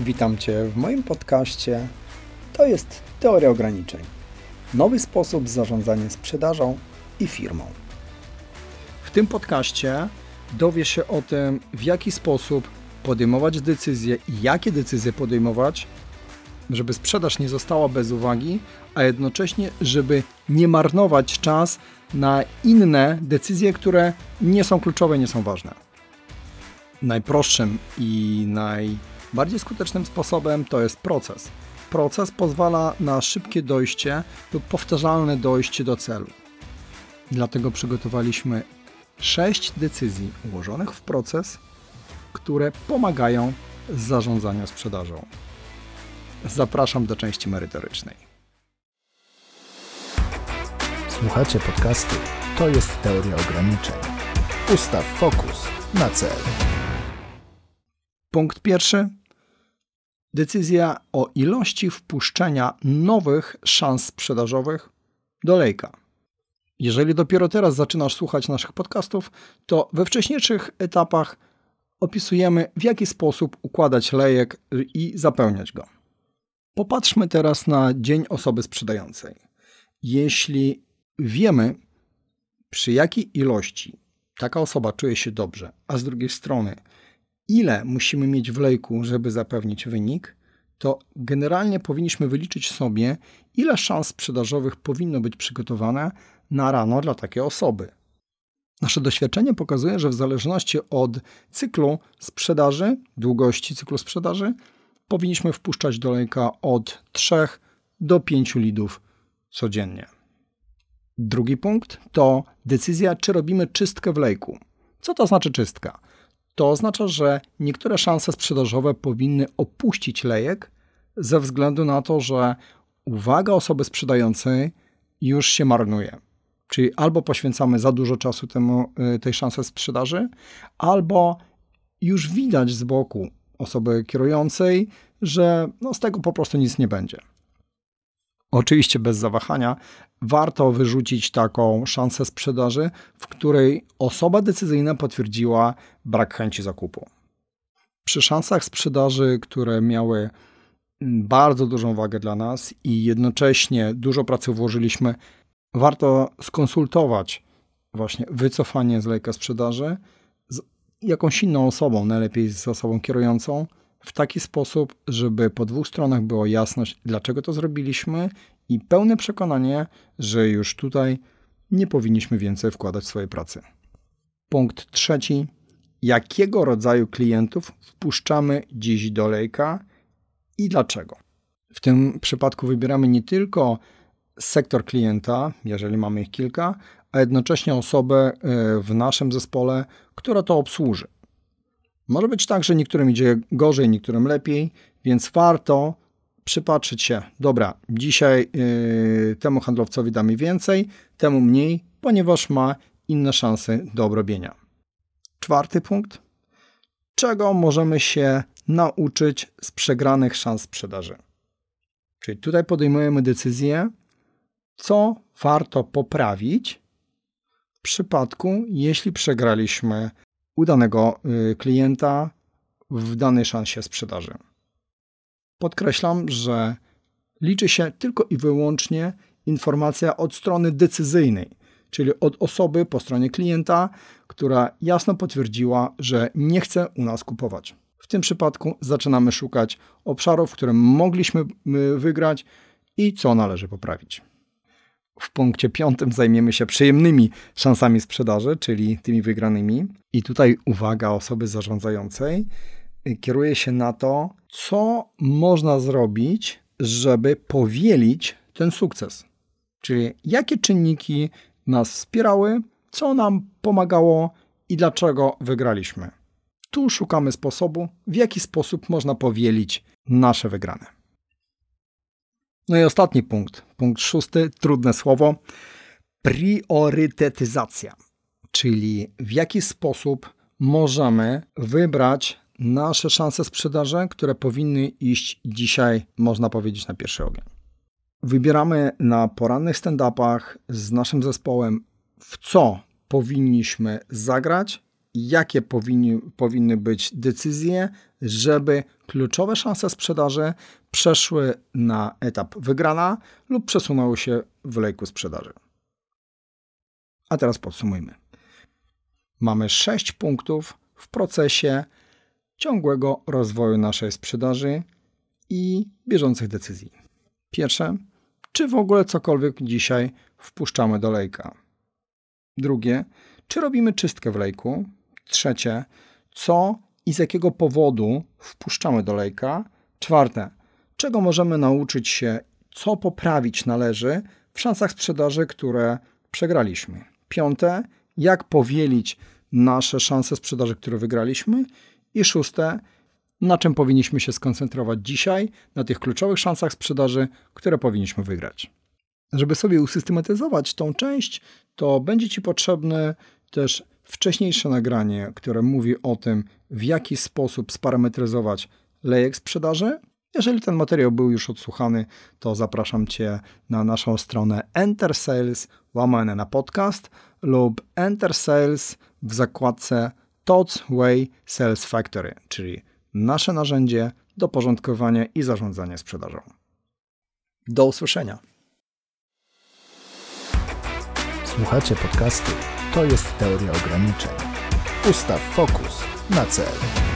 Witam Cię w moim podcaście. To jest Teoria Ograniczeń. Nowy sposób zarządzania sprzedażą i firmą. W tym podcaście dowiesz się o tym, w jaki sposób podejmować decyzje i jakie decyzje podejmować, żeby sprzedaż nie została bez uwagi, a jednocześnie, żeby nie marnować czas na inne decyzje, które nie są kluczowe, nie są ważne. Najprostszym i najbardziej skutecznym sposobem to jest proces. Proces pozwala na szybkie dojście lub powtarzalne dojście do celu. Dlatego przygotowaliśmy sześć decyzji ułożonych w proces, które pomagają z zarządzania sprzedażą. Zapraszam do części merytorycznej. Słuchacie podcastu To jest teoria ograniczeń. Ustaw fokus na cel. Punkt pierwszy. Decyzja o ilości wpuszczenia nowych szans sprzedażowych do lejka. Jeżeli dopiero teraz zaczynasz słuchać naszych podcastów, to we wcześniejszych etapach opisujemy, w jaki sposób układać lejek i zapełniać go. Popatrzmy teraz na dzień osoby sprzedającej. Jeśli wiemy, przy jakiej ilości taka osoba czuje się dobrze, a z drugiej strony, ile musimy mieć w lejku, żeby zapewnić wynik, to generalnie powinniśmy wyliczyć sobie, ile szans sprzedażowych powinno być przygotowane na rano dla takiej osoby. Nasze doświadczenie pokazuje, że w zależności od cyklu sprzedaży, długości cyklu sprzedaży, powinniśmy wpuszczać do lejka od 3 do 5 lidów codziennie. Drugi punkt to decyzja, czy robimy czystkę w lejku. Co to znaczy czystka? To oznacza, że niektóre szanse sprzedażowe powinny opuścić lejek ze względu na to, że uwaga osoby sprzedającej już się marnuje. Czyli albo poświęcamy za dużo czasu temu, y, tej szansy sprzedaży, albo już widać z boku osoby kierującej, że no, z tego po prostu nic nie będzie. Oczywiście bez zawahania warto wyrzucić taką szansę sprzedaży, w której osoba decyzyjna potwierdziła brak chęci zakupu. Przy szansach sprzedaży, które miały bardzo dużą wagę dla nas i jednocześnie dużo pracy włożyliśmy, warto skonsultować właśnie wycofanie z lejka sprzedaży z jakąś inną osobą, najlepiej z osobą kierującą, w taki sposób, żeby po dwóch stronach było jasność, dlaczego to zrobiliśmy i pełne przekonanie, że już tutaj nie powinniśmy więcej wkładać swojej pracy. Punkt trzeci. Jakiego rodzaju klientów wpuszczamy dziś do lejka i dlaczego? W tym przypadku wybieramy nie tylko sektor klienta, jeżeli mamy ich kilka, a jednocześnie osobę e, w naszym zespole, która to obsłuży. Może być tak, że niektórym idzie gorzej, niektórym lepiej, więc warto przypatrzyć się, dobra, dzisiaj yy, temu handlowcowi damy więcej, temu mniej, ponieważ ma inne szanse do obrobienia. Czwarty punkt. Czego możemy się nauczyć z przegranych szans sprzedaży? Czyli tutaj podejmujemy decyzję, co warto poprawić w przypadku, jeśli przegraliśmy udanego y, klienta w danej szansie sprzedaży. Podkreślam, że liczy się tylko i wyłącznie informacja od strony decyzyjnej, czyli od osoby po stronie klienta, która jasno potwierdziła, że nie chce u nas kupować. W tym przypadku zaczynamy szukać obszarów, w którym mogliśmy y, wygrać i co należy poprawić. W punkcie piątym zajmiemy się przyjemnymi szansami sprzedaży, czyli tymi wygranymi. I tutaj uwaga osoby zarządzającej kieruje się na to, co można zrobić, żeby powielić ten sukces. Czyli jakie czynniki nas wspierały, co nam pomagało i dlaczego wygraliśmy. Tu szukamy sposobu, w jaki sposób można powielić nasze wygrane. No i ostatni punkt, punkt szósty, trudne słowo, priorytetyzacja, czyli w jaki sposób możemy wybrać nasze szanse sprzedaży, które powinny iść dzisiaj, można powiedzieć, na pierwszy ogień. Wybieramy na porannych stand-upach z naszym zespołem, w co powinniśmy zagrać, jakie powinni, powinny być decyzje, żeby kluczowe szanse sprzedaży przeszły na etap wygrana lub przesunęły się w lejku sprzedaży. A teraz podsumujmy. Mamy 6 punktów w procesie ciągłego rozwoju naszej sprzedaży i bieżących decyzji. Pierwsze, czy w ogóle cokolwiek dzisiaj wpuszczamy do lejka? Drugie, czy robimy czystkę w lejku? Trzecie, co i z jakiego powodu wpuszczamy do lejka? Czwarte, czego możemy nauczyć się, co poprawić należy w szansach sprzedaży, które przegraliśmy? Piąte, jak powielić nasze szanse sprzedaży, które wygraliśmy? I szóste, na czym powinniśmy się skoncentrować dzisiaj, na tych kluczowych szansach sprzedaży, które powinniśmy wygrać. Żeby sobie usystematyzować tą część, to będzie Ci potrzebne też wcześniejsze nagranie, które mówi o tym, w jaki sposób sparametryzować lejek sprzedaży. Jeżeli ten materiał był już odsłuchany, to zapraszam Cię na naszą stronę Enter Sales łamane na podcast lub Enter Sales w zakładce Tots Way Sales Factory, czyli nasze narzędzie do porządkowania i zarządzania sprzedażą. Do usłyszenia. Słuchacie podcastu To jest teoria ograniczeń. Ustaw fokus na cel.